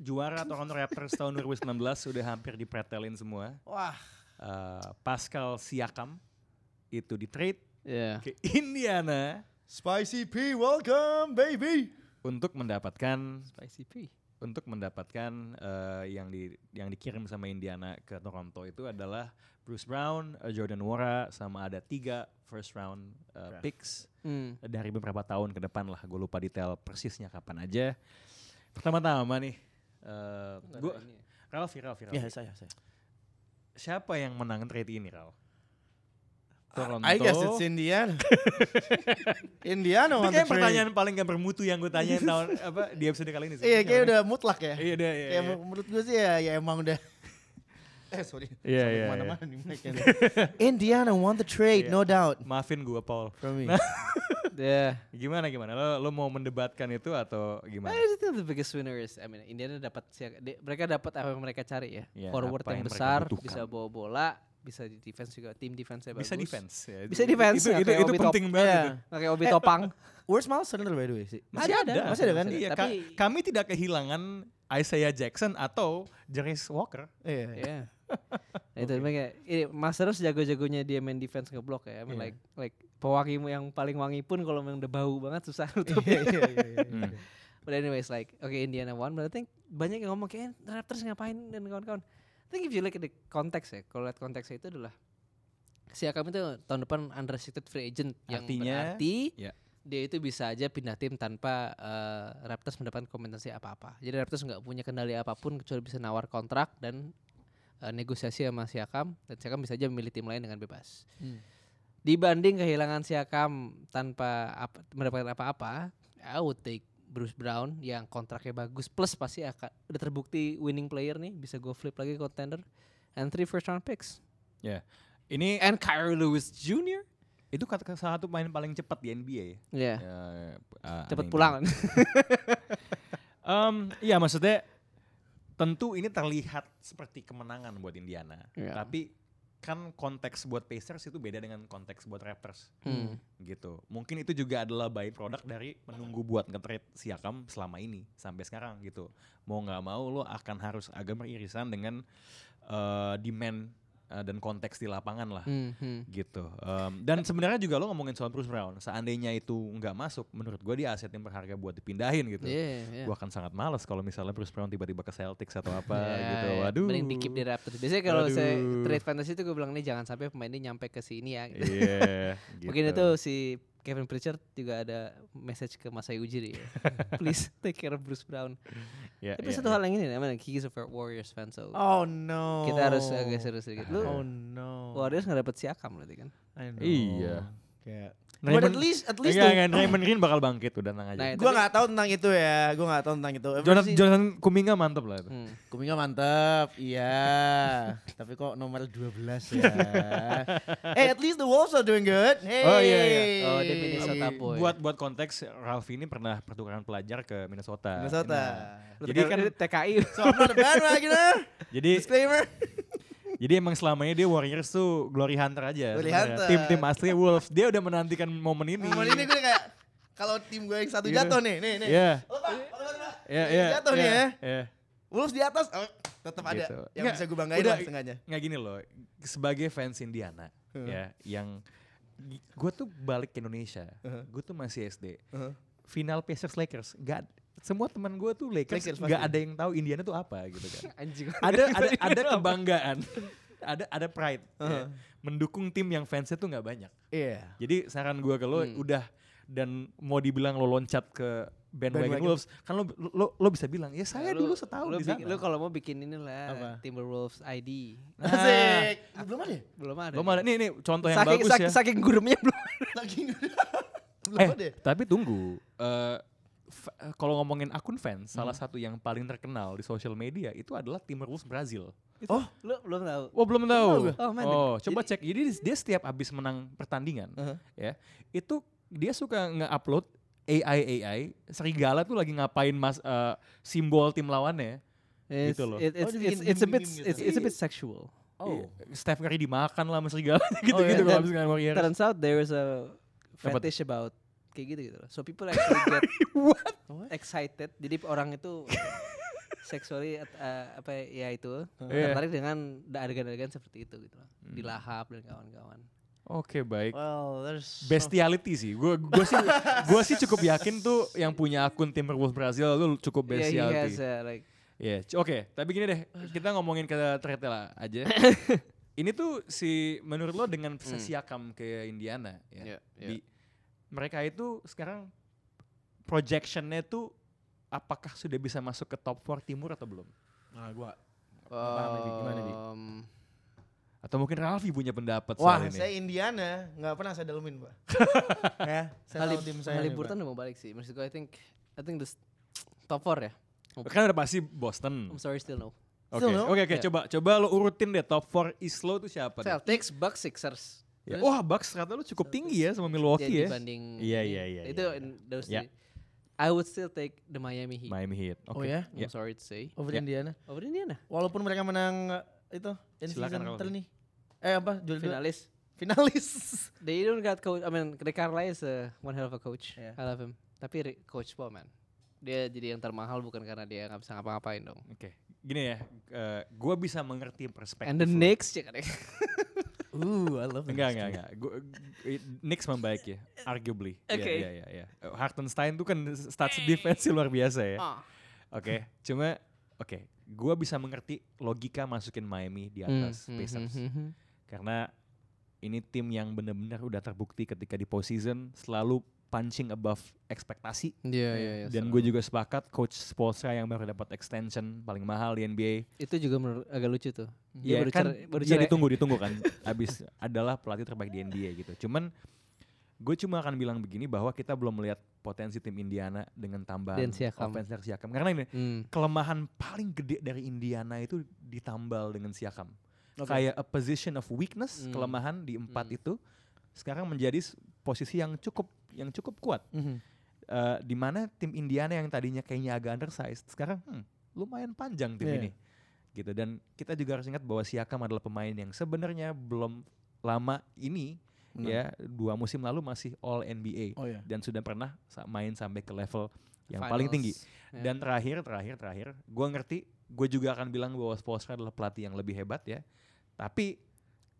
juara Toronto Raptors tahun 2019 sudah hampir dipretelin semua. Wah. Eh, Pascal Siakam itu di trade yeah. ke Indiana Spicy P, welcome baby. untuk mendapatkan Spicy P. untuk mendapatkan eh, yang di yang dikirim sama Indiana ke Toronto itu adalah Bruce Brown, eh, Jordan Nwora sama ada tiga first round eh, Draft. picks Hmm. dari beberapa tahun ke depan lah. Gue lupa detail persisnya kapan aja. Pertama-tama nih, eh gue Ralfi, Ralfi, Ralfi. Ya saya saya. Siapa yang menang trade ini, Ral? Toronto. I guess it's Indiana. Indiana Itu want kayak the trade. pertanyaan paling gak bermutu yang gue tanyain tahun apa di episode kali ini. sih. Iya, kayak udah mutlak ya. Iya, udah, iya. Kayak iya. menurut gue sih ya, ya emang udah. eh sorry. Iya, Sampai iya, Ke mana-mana nih mic-nya nih. Indiana want the trade, Iya. no doubt. Maafin gue, Paul. From me. Yeah. Gimana gimana? Lo, lo mau mendebatkan itu atau gimana? I think the biggest winner is I mean Indiana dapat mereka dapat apa yang mereka cari ya. Ya, Forward yang yang mereka besar, butuhkan. bisa bawa bola, bisa di defense juga. Tim defense-nya bagus. Bisa defense. Ya. Bisa defense. Itu, nggak itu, kayak itu Obi Top- penting banget. Itu. nggak kayak Obi Topang. Where's Miles Turner by the way sih? Masih Ada, ada, ada, masih ada kan? Iya, Tapi- ka- kami tidak kehilangan Isaiah Jackson atau Jarius Walker. Iya. Iya. Nah, itu mereka ini Masters jago-jagonya dia main defense ngeblok ya. I mean Iya. like like pewangi yang paling wangi pun kalau memang udah bau banget susah nutup. Iya, iya, iya, iya. Hmm. But anyways like okay Indiana won but I think banyak yang ngomong kayak Raptors ngapain dan kawan-kawan. I think if you look at the context ya, kalau lihat konteksnya itu adalah Siakam itu tahun depan unrestricted free agent yang Artinya, berarti ya. dia itu bisa aja pindah tim tanpa eh, Raptors mendapatkan kompensasi apa-apa. Jadi Raptors nggak punya kendali apa pun kecuali bisa nawar kontrak dan eh, negosiasi sama Siakam dan Siakam bisa aja memilih tim lain dengan bebas. Hmm. Dibanding kehilangan Siakam tanpa apa- mendapatkan apa-apa, I would take Bruce Brown yang kontraknya bagus plus pasti akan udah terbukti winning player nih bisa go flip lagi ke contender and three first round picks Ini and Kyrie Lewis Jr. itu kata salah satu pemain paling cepat di NBA ya. Ya, Ya, uh, aneh pulang. Em, iya maksudnya tentu ini terlihat seperti kemenangan buat Indiana. Iya. Tapi kan konteks buat Pacers itu beda dengan konteks buat Raptors Hmm. gitu. Mungkin itu juga adalah by product dari menunggu buat nge-trade Siakam selama ini sampai sekarang gitu. Mau nggak mau lo akan harus agak beririsan dengan eh, demand eh, dan konteks di lapangan lah Hmm, hmm. gitu. Em, dan sebenarnya juga lo ngomongin soal Bruce Brown, seandainya itu nggak masuk, menurut gue dia aset yang berharga buat dipindahin gitu. Iya, iya. Gue akan sangat males kalau misalnya Bruce Brown tiba-tiba ke Celtics atau apa Ya, gitu. ya. Waduh. Mending di keep di Raptors. Biasanya kalau saya trade fantasy itu gue bilang nih jangan sampai pemain ini nyampe ke sini ya. Gitu. Iya. Mungkin gitu. itu si Kevin Pritchard juga ada message ke Masai Ujiri ya. Please take care of Bruce Brown. Ya, Tapi ya, satu ya. hal yang ini, namanya he's a Warriors fan so Oh no. kita harus agak serius sedikit. Lu Oh no. Warriors nggak dapet siakam berarti kan? I know. Iya. Kayak. Raymond- But at least at least Enggak, enggak, Raymond Green bakal bangkit udah tenang aja. Nah, Gue nggak tahu tentang itu ya. Gue nggak tahu tentang itu. Jonathan, Ever Jonathan Kuminga mantep lah itu. Hmm. Kuminga mantep, iya. Tapi kok nomor 12 ya. hey, at least the Wolves are doing good. Hey. Oh, iya, iya. Oh, dia Minnesota boy. Buat buat konteks Ralph ini pernah pertukaran pelajar ke Minnesota. Minnesota. Nah, jadi kan TKI. So I'm not a bandwagoner. jadi Disclaimer. jadi emang selamanya dia Warriors tuh glory hunter aja. Glory hunter. Tim-tim asli Wolves dia udah menantikan momen ini. Momen ini gue kayak kalau tim gue yang satu Iya. jatuh nih, nih, nih. Iya. Ini iya. jatuh nih iya, ya. Iya. Wolves di atas, oh, tetap ada Gitu. yang Nggak, bisa gue banggain udah- lah setengahnya. Nggak gini loh, sebagai fans Indiana Hmm. ya yang gue tuh balik ke Indonesia. Uh-huh. Gue tuh masih SD. Uh-huh. Final Pacers Lakers, nggak semua teman gue tuh Lakers, nggak ada yang tahu Indiana tuh apa gitu kan. Anjing. ada ada ada kebanggaan, ada ada pride. ya. Uh-huh. Mendukung tim yang fansnya tuh nggak banyak. Iya. Jadi saran gue ke lo Hmm. udah dan mau dibilang lo loncat ke bandwagon, Bandwagon. Wolves, kan lo, lo lo bisa bilang ya saya Lu- dulu setahun lu di sana. Lu kalau mau bikin inilah Apa? Timberwolves ID. Nah, Asik. Belum ada ya? Belum ada. Lo mana nih nih contoh yang saking, bagus saking, ya. saking gurumnya belum. Lagi nggak Belum Eh, ada ya? tapi tunggu. Eh, kalau ngomongin akun fans, salah satu yang paling terkenal di sosial media itu adalah Timberwolves Brazil. Oh, Lu belum tahu. Oh belum tahu. Oh, man. Oh, coba Jadi- cek. Jadi dia setiap habis menang pertandingan, Uh-huh. ya itu dia suka nge-upload AI AI serigala tuh lagi ngapain mas eh, simbol tim lawannya. It's, Gitu loh. it- Oh, it's, dia it's, it's a bit gitu. it's, it's a bit sexual. Oh. Steph Curry dimakan lah sama serigala gitu-gitu iya. kalau Dan habis Warriors. Turns out there is a fetish about kayak gitu gitu loh. So people actually get What? excited. Jadi orang itu sexually at- uh, apa ya itu Iya. tertarik dengan adegan-adegan seperti itu gitu loh. Hmm. Dilahap dan kawan-kawan. Oke baik. Well, there's so- Bestiality sih. Gue gue sih gue sih cukup yakin tuh yang punya akun Timberwolves Brazil lu cukup Yeah, he bestiality. has uh, like Iya, c- oke. Tapi gini deh, kita ngomongin ke trade lah aja. Ini tuh si menurut lo dengan Hmm. Siakam ke Indiana ya. Yeah, yeah. Di mereka itu sekarang projectionnya tuh apakah sudah bisa masuk ke top 4 timur atau belum? Nah, gua paham nih, Bi. Gimana, um, Atau mungkin Ralfi punya pendapat Wah, soal ini. saya Indiana, nggak pernah saya dalemin, Pak. ya, saya Halib, tim saya. nih, Haliburton Pak. udah mau balik sih. Maksud gue I think I think this top 4 ya. Kan udah pasti Boston. I'm sorry still no. Oke, no? oke. Yeah. Coba, coba lo urutin deh top 4 East lo tuh siapa? Celtics, Bucks, Sixers. Ya. Terus Wah, Bucks ternyata lo cukup tinggi ya sama Milwaukee ya, ya. dibanding Iya, iya, iya, Itu iya. in those Ya. three. I would still take the Miami Heat. Miami Heat. Oh Oke. ya? I'm Ya. sorry to say. Over Ya. Indiana. Over Indiana. Walaupun mereka menang eh, itu in Silakan, season Ralfi. terni. Eh apa? Dua. Finalis. Finalis. They don't got coach. I mean, Rick Carlisle is a one hell of a coach. Yeah. I love him. Tapi Rick- coach Paul man. Dia jadi yang termahal bukan karena dia nggak bisa ngapa-ngapain dong. Oke, gini ya, eh gue bisa mengerti perspektif. And the lo. Knicks ya kan. Ooh, I love Enggak, enggak, enggak. Gua, g- Knicks membaik ya, arguably. Iya, Oke. Iya, iya, iya. Eh, Hartenstein tuh kan stats defense luar biasa ya. Ah. Oke, cuma oke, gua bisa mengerti logika masukin Miami di atas Hmm, hmm, Pacers. hmm, hmm. Karena ini tim yang benar-benar udah terbukti ketika di postseason selalu punching above ekspektasi. Iya, iya, iya. Dan gue juga sepakat coach Spoelstra yang baru dapat extension paling mahal di NBA. itu juga menurut agak lucu tuh. Iya baru kan, baru iya ditunggu ditunggu kan. Abis adalah pelatih terbaik di NBA gitu. Cuman gue cuma akan bilang begini bahwa kita belum melihat potensi tim Indiana dengan tambahan offense dari Siakam. Karena ini Hmm. kelemahan paling gede dari Indiana itu ditambal dengan Siakam. Oke. Kayak a position of weakness, Hmm. kelemahan di empat Hmm. itu sekarang menjadi posisi yang cukup yang cukup kuat. Mhm. Eh, di mana tim Indiana yang tadinya kayaknya agak undersized, sekarang hmm, lumayan panjang tim Iya. ini. Gitu dan kita juga harus ingat bahwa Siakam adalah pemain yang sebenarnya belum lama ini Benar. ya dua musim lalu masih All NBA Oh ya. dan sudah pernah main sampai ke level yang paling tinggi. Finals. Ya. Dan terakhir, terakhir, terakhir, gue ngerti, gue juga akan bilang bahwa Spoelstra adalah pelatih yang lebih hebat ya. Tapi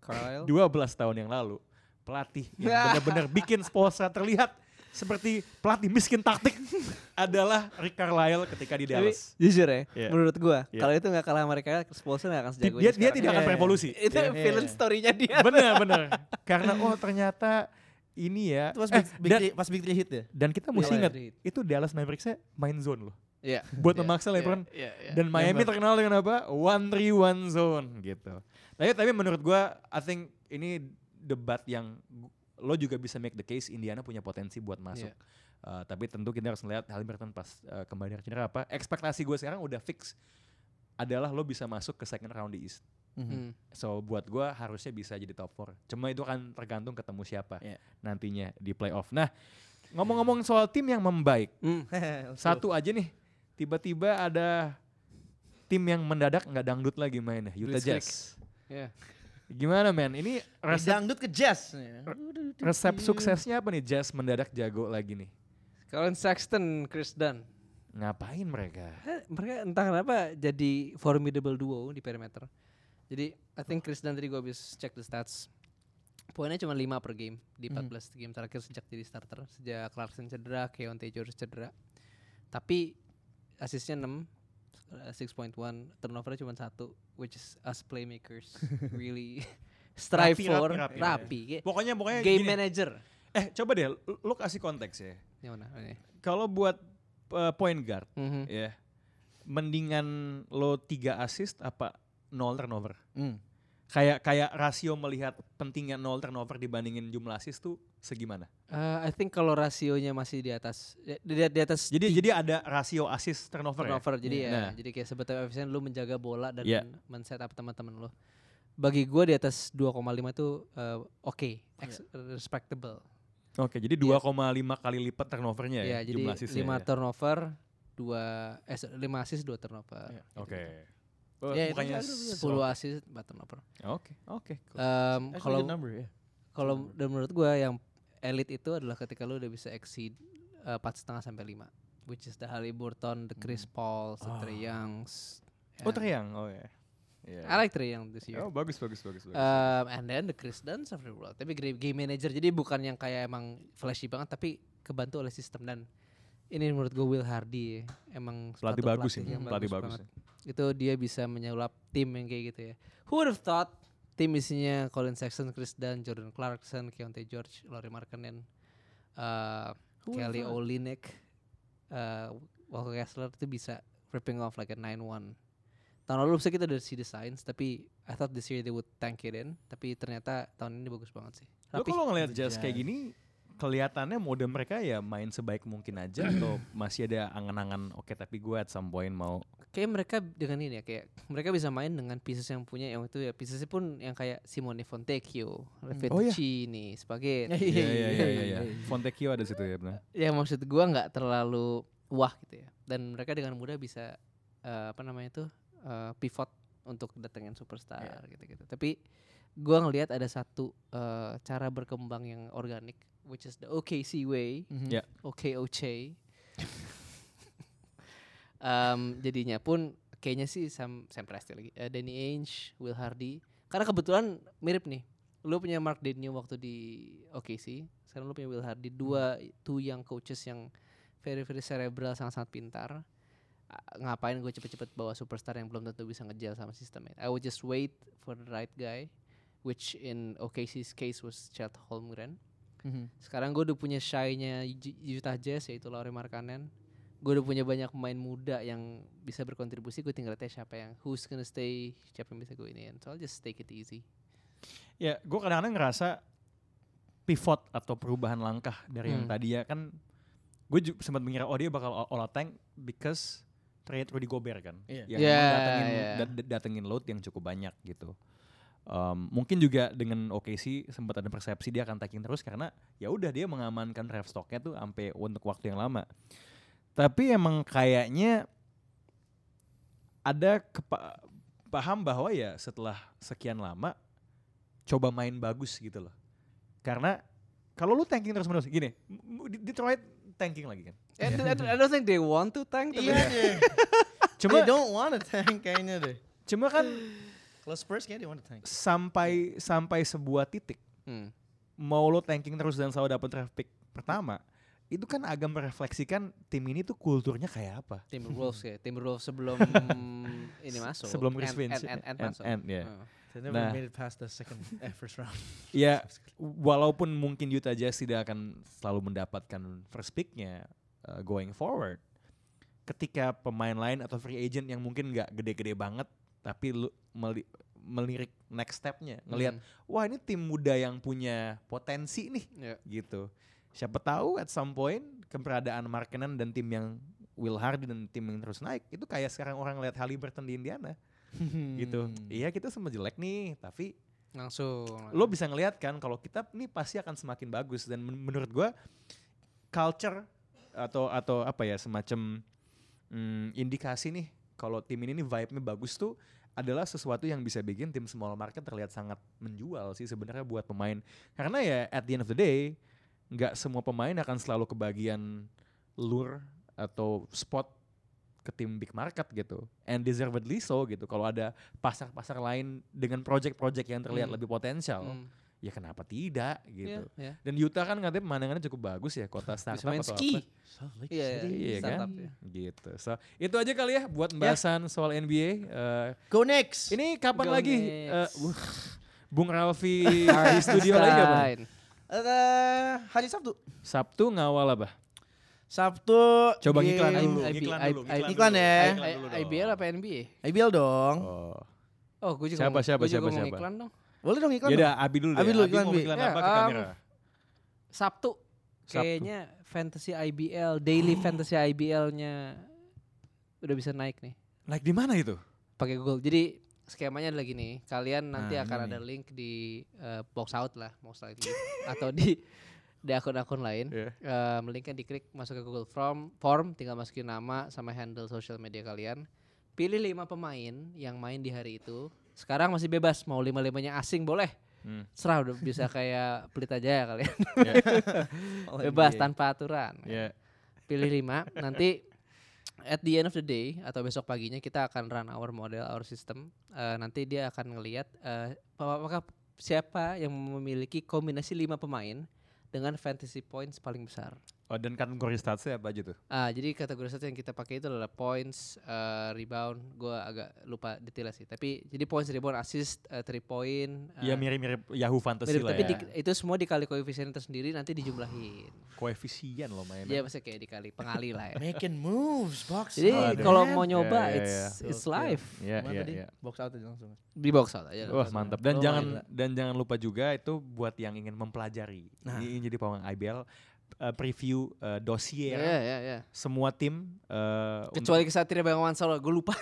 Carlisle. 12 tahun yang lalu, pelatih yang benar-benar bikin Spoelstra terlihat seperti pelatih miskin taktik adalah Rick Carlisle ketika di Tapi Dallas. jujur ya, Iya. menurut gua Iya. kalau itu nggak kalah sama mereka, Spolster nggak akan sejago Dia, ini dia tidak akan Iya. berevolusi. Itu Ya. villain Iya. story-nya dia. Benar, benar. Karena oh ternyata ini ya. Itu pas Eh, big, big dan, pas big three hit ya. dan kita mesti Iya. ingat, itu Dallas Mavericksnya main zone loh. Iya. Buat Iya, memaksa iya, LeBron. Iya, iya. Dan Miami Denver. terkenal dengan apa? One three one zone gitu. Tapi tapi menurut gua, I think ini debat yang lo juga bisa make the case Indiana punya potensi buat masuk. Iya. Uh, tapi tentu kita harus melihat Halliburton pas uh, kembali dari cedera apa. Ekspektasi gue sekarang udah fix adalah lo bisa masuk ke second round di East. Mhm. Hmm. So buat gua harusnya bisa jadi top 4. Cuma itu kan tergantung ketemu siapa Iya. nantinya di playoff. Nah ngomong-ngomong soal tim yang membaik, Hmm. satu aja nih tiba-tiba ada tim yang mendadak nggak dangdut lagi mainnya Utah Blitzkrieg. Jazz. Iya. Gimana men? Ini resep, dangdut ke jazz. resep suksesnya apa nih Jazz mendadak jago lagi nih? Colin Sexton, Chris Dunn. Ngapain mereka? Eh, mereka entah kenapa jadi formidable duo di perimeter. Jadi I think Chris Dunn tadi gue habis cek the stats. Poinnya cuma 5 per game di Mhm. 14 game terakhir sejak jadi starter. Sejak Clarkson cedera, Keontae George cedera. Tapi asisnya 6 uh, 6.1 turnovernya cuma satu which is us playmakers really strive Rapi, for rapi, rapi, rapi, ya. Pokoknya pokoknya game gini. manager Eh coba deh lu, kasih konteks ya. Kalau buat uh, point guard Mhm. ya mendingan lo 3 assist apa 0 turnover? Hmm. Kayak kayak rasio melihat pentingnya 0 turnover dibandingin jumlah assist tuh segimana? Uh, I think kalau rasionya masih di atas di, di, di atas Jadi tiga jadi ada rasio assist turnover, ya? turnover jadi ya Nah. jadi kayak sebetulnya efisien lu menjaga bola dan Iya. men- men-set up teman-teman lu bagi gua di atas 2,5 itu uh, oke ex- respectable Oke, jadi 2,5 kali lipat turnovernya ya, ya jadi jumlah assistnya 5 ya? turnover dua eh 5 assist 2 turnover Iya. Oke. Oh, Ya, itu bukannya ada, ada, ada. 10 assist 4 turnover Oke, oke. cool. Um, Actually kalau number ya. kalau dan menurut gua yang elite itu adalah ketika lu udah bisa exceed uh, empat setengah sampai 5 which is the Halliburton, the Chris Paul, the Trey Youngs. oh, and- Triang. Oh ya. Iya. I like Trey Young this year. Oh, bagus bagus bagus bagus. Um, and then the Chris Dunn of the world. Tapi game, manager jadi bukan yang kayak emang flashy banget tapi kebantu oleh sistem dan ini menurut gue Will Hardy ya. emang pelatih bagus yang pelatih bagus. banget. Itu dia bisa menyulap tim yang kayak gitu ya. Who would have thought tim isinya Colin Sexton, Chris Dunn, Jordan Clarkson, Keontae George, Laurie Markkanen, uh, Who Kelly? Olynyk, uh, Walker Kessler itu bisa ripping off like a 9-1. Tahun lalu bisa kita udah see the signs, tapi I thought this year they would tank it in. Tapi ternyata tahun ini bagus banget sih. Lo kalau ngelihat Jazz kayak gini, kelihatannya mode mereka ya main sebaik mungkin aja atau masih ada angan-angan oke tapi gue at some point mau Kayak mereka dengan ini ya, kayak mereka bisa main dengan pieces yang punya yang itu ya pieces pun yang kayak Simone Fontecchio, Fettuccini, Spaghetti. Iya, Iya iya iya iya. iya, iya. Fontecchio ada situ ya benar. ya maksud gua nggak terlalu wah gitu ya dan mereka dengan mudah bisa eh, apa namanya itu eh, pivot untuk datengin superstar gitu-gitu tapi gua ngelihat ada satu eh, cara berkembang yang organik which is the OKC way. Mhm. Ya. OKOC Em, jadinya pun kayaknya sih Sam Sam Presti lagi. Eh, Danny Ainge Will Hardy. Karena kebetulan mirip nih. Lu punya Mark Daigneault waktu di OKC sekarang lu punya Will Hardy. Dua two young coaches yang very very cerebral sangat sangat pintar. Ah, ngapain gue cepet-cepet bawa superstar yang belum tentu bisa ngejel sama sistemnya I would just wait for the right guy which in OKC's case was Chet Holmgren Mhm. sekarang gue udah punya shy-nya Utah Jazz yaitu Lauri Markkanen gue udah punya banyak pemain muda yang bisa berkontribusi gue tinggal tanya siapa yang who's gonna stay siapa yang bisa gue ini so I'll just take it easy Ya, gue kadang-kadang ngerasa pivot atau perubahan langkah dari yang Hmm. tadi ya kan gue sempat mengira oh dia bakal all, all out tank because trade Rudy Gobert kan Iya. yang Yeah, emang datengin yeah. da- da- datengin load yang cukup banyak gitu Um, mungkin juga dengan OKC sempat ada persepsi dia akan taking terus karena ya udah dia mengamankan draft stocknya tuh sampai untuk waktu yang lama tapi emang kayaknya ada kepa- paham bahwa ya setelah sekian lama coba main bagus gitu loh. Karena kalau lu tanking terus menerus gini, Detroit tanking lagi kan. I, don't- I don't think they want to tank Iya deh. Cuma They don't want to tank kayaknya deh. cuma kan Kalau Spurs kayaknya they want to tank. sampai sampai sebuah titik Hmm. mau lo tanking terus dan selalu dapat draft pick pertama, itu kan agak merefleksikan tim ini tuh kulturnya kayak apa. Timberwolves ya Timberwolves sebelum ini masuk Sebelum Chris. Ant- Ant- Ant Ant- masuk Ant, ya. Hmm. They never Nah. made it past the second eh, first round. Ya, walaupun mungkin Utah Jazz tidak akan selalu mendapatkan first picknya uh, going forward, ketika pemain lain atau free agent yang mungkin nggak gede-gede banget, tapi lu meli- melirik next stepnya, ngelihat Hmm. wah ini tim muda yang punya potensi nih, Ya. gitu. Siapa tahu at some point keberadaan Markkanen dan tim yang Will Hardy dan tim yang terus naik itu kayak sekarang orang lihat Halliburton di Indiana gitu. Hmm. Iya kita sempat jelek nih, tapi langsung lo bisa ngelihat kan kalau kita nih pasti akan semakin bagus dan men- menurut gua culture atau atau apa ya semacam mm, indikasi nih kalau tim ini nih vibe-nya bagus tuh adalah sesuatu yang bisa bikin tim small market terlihat sangat menjual sih sebenarnya buat pemain karena ya at the end of the day nggak semua pemain akan selalu kebagian lure atau spot ke tim big market gitu and deservedly so gitu kalau ada pasar-pasar lain dengan project-project yang terlihat Hmm. lebih potensial Hmm. Ya kenapa tidak gitu. Iya, iya. Dan Utah kan katanya pemandangannya cukup bagus ya, kota Bisa startup main atau ski. apa. Iya, iya, Iya kan? startup ya. Gitu. So, itu aja kali ya buat pembahasan soal NBA. Eh, Go next. ini kapan Go lagi next. uh, Bung Ralfi di studio lagi apa? Stein. Eh, hari Sabtu. Sabtu ngawal apa? Sabtu. Coba ngiklan dulu, ngiklan dulu, iklan ya. Iklan. IBL apa NBA? IBL dong. Oh. Oh, gue juga Siapa, siapa, gua juga siapa, mau siapa? ngiklan dong. Boleh dong iklan. Ya dong. udah, Abi dulu deh. Abi dulu, Abi iklan, mau Bi. iklan Ya, apa ke um, kamera? Sabtu. Sabtu. Kayaknya fantasy IBL, daily fantasy IBL-nya udah bisa naik nih. Like di mana itu? Pakai Google. Jadi skemanya adalah gini, kalian nanti Nah, akan ini ada nih. link di eh, box out lah most likely atau di di akun-akun lain. Iya. Um, linknya diklik masuk ke Google Form, form tinggal masukin nama sama handle social media kalian. Pilih lima pemain yang main di hari itu. Sekarang masih bebas mau lima limanya asing boleh. Hmm. Serah udah bisa kayak pelita jaya kalian. Ya. Oh, bebas NBA. tanpa aturan. Ya. Pilih lima. nanti at the end of the day atau besok paginya kita akan run our model, our system. Eh, nanti dia akan ngelihat eh, apakah siapa yang memiliki kombinasi lima pemain dengan fantasy points paling besar. Oh, dan kategori statsnya apa aja tuh? Ah, jadi kategori satu yang kita pakai itu adalah points, eh, rebound. Gua agak lupa detailnya sih. Tapi jadi points, rebound, assist, eh, three point. eh, Ya mirip-mirip Yahoo Fantasy mirip, lah tapi ya. di- itu semua dikali koefisien tersendiri nanti dijumlahin. Koefisien loh mainnya. Iya, maksudnya kayak dikali pengali lah ya. Making moves, box. Jadi kalau mau nyoba, Ya, ya, it's ya. it's live Iya, iya, tadi? iya. Box out aja langsung. di box out aja. Wah mantap dan Oh, jangan dan jangan lupa juga itu buat yang ingin mempelajari. Nah. Ini jadi pawang IBL uh, preview uh, dossier Iya, iya, iya. semua tim uh, untuk- Kecuali Kesatria Bengawan Solo, gue lupa.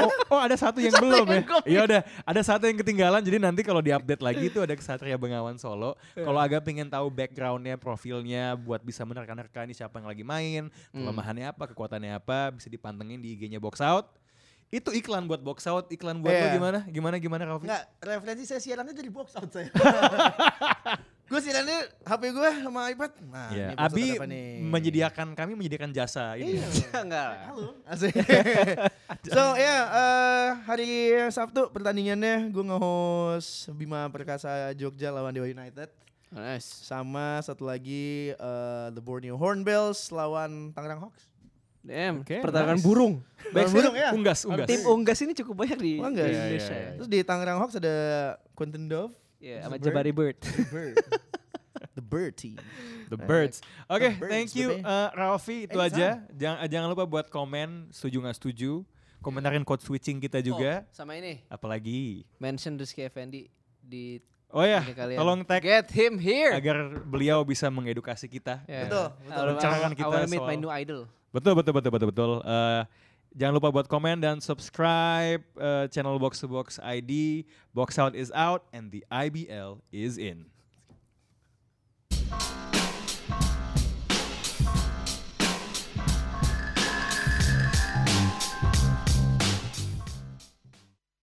oh, oh ada satu yang Satu belum yang ya. Iya udah, ada satu yang ketinggalan. Jadi nanti kalau diupdate lagi itu ada Kesatria Bengawan Solo. Kalau agak pengen tahu backgroundnya, profilnya, buat bisa menerka-nerka ini siapa yang lagi main, kelemahannya apa, kekuatannya apa, bisa dipantengin di IG-nya Box Out. Itu iklan buat Box Out, iklan buat lo Iya. gimana? Gimana gimana Raffi? Enggak, referensi saya siarannya dari box out saya. gue siarannya HP gue sama iPad. Nah, Iya, ini box out Abi menyediakan kami menyediakan jasa ini. Iya. Enggak. Halo. So ya eh, hari Sabtu pertandingannya gue nge-host Bima Perkasa Jogja lawan Dewa United. Nice. Sama satu lagi eh, The Borneo Hornbills lawan Tangerang Hawks. Damn, Oke, pertarungan nice. burung. Tangerang burung ya. Unggas, unggas. Tim unggas ini cukup banyak di Unggas. di Iya, Indonesia. iya, ya. iya. Terus di Tangerang Hawks ada Quentin Dove. Iya, sama. Jabari Bird. The Bird. The Bird team. The Birds. Oke, Birds, thank you uh, Ralfi. Itu Anytime. aja. Jangan jangan lupa buat komen setuju nggak setuju. Komentarin code switching kita juga. Oh, sama ini, Apalagi. mention Rizky Effendi di Oh ya, tolong tag Get him here. agar beliau bisa mengedukasi kita. Yeah. Betul, I betul. Mencerahkan I kita wanna meet my soal- new idol. Betul betul betul betul betul. Eh, jangan lupa buat komen dan subscribe eh, channel Box to Box ID. Box out is out and the IBL is in.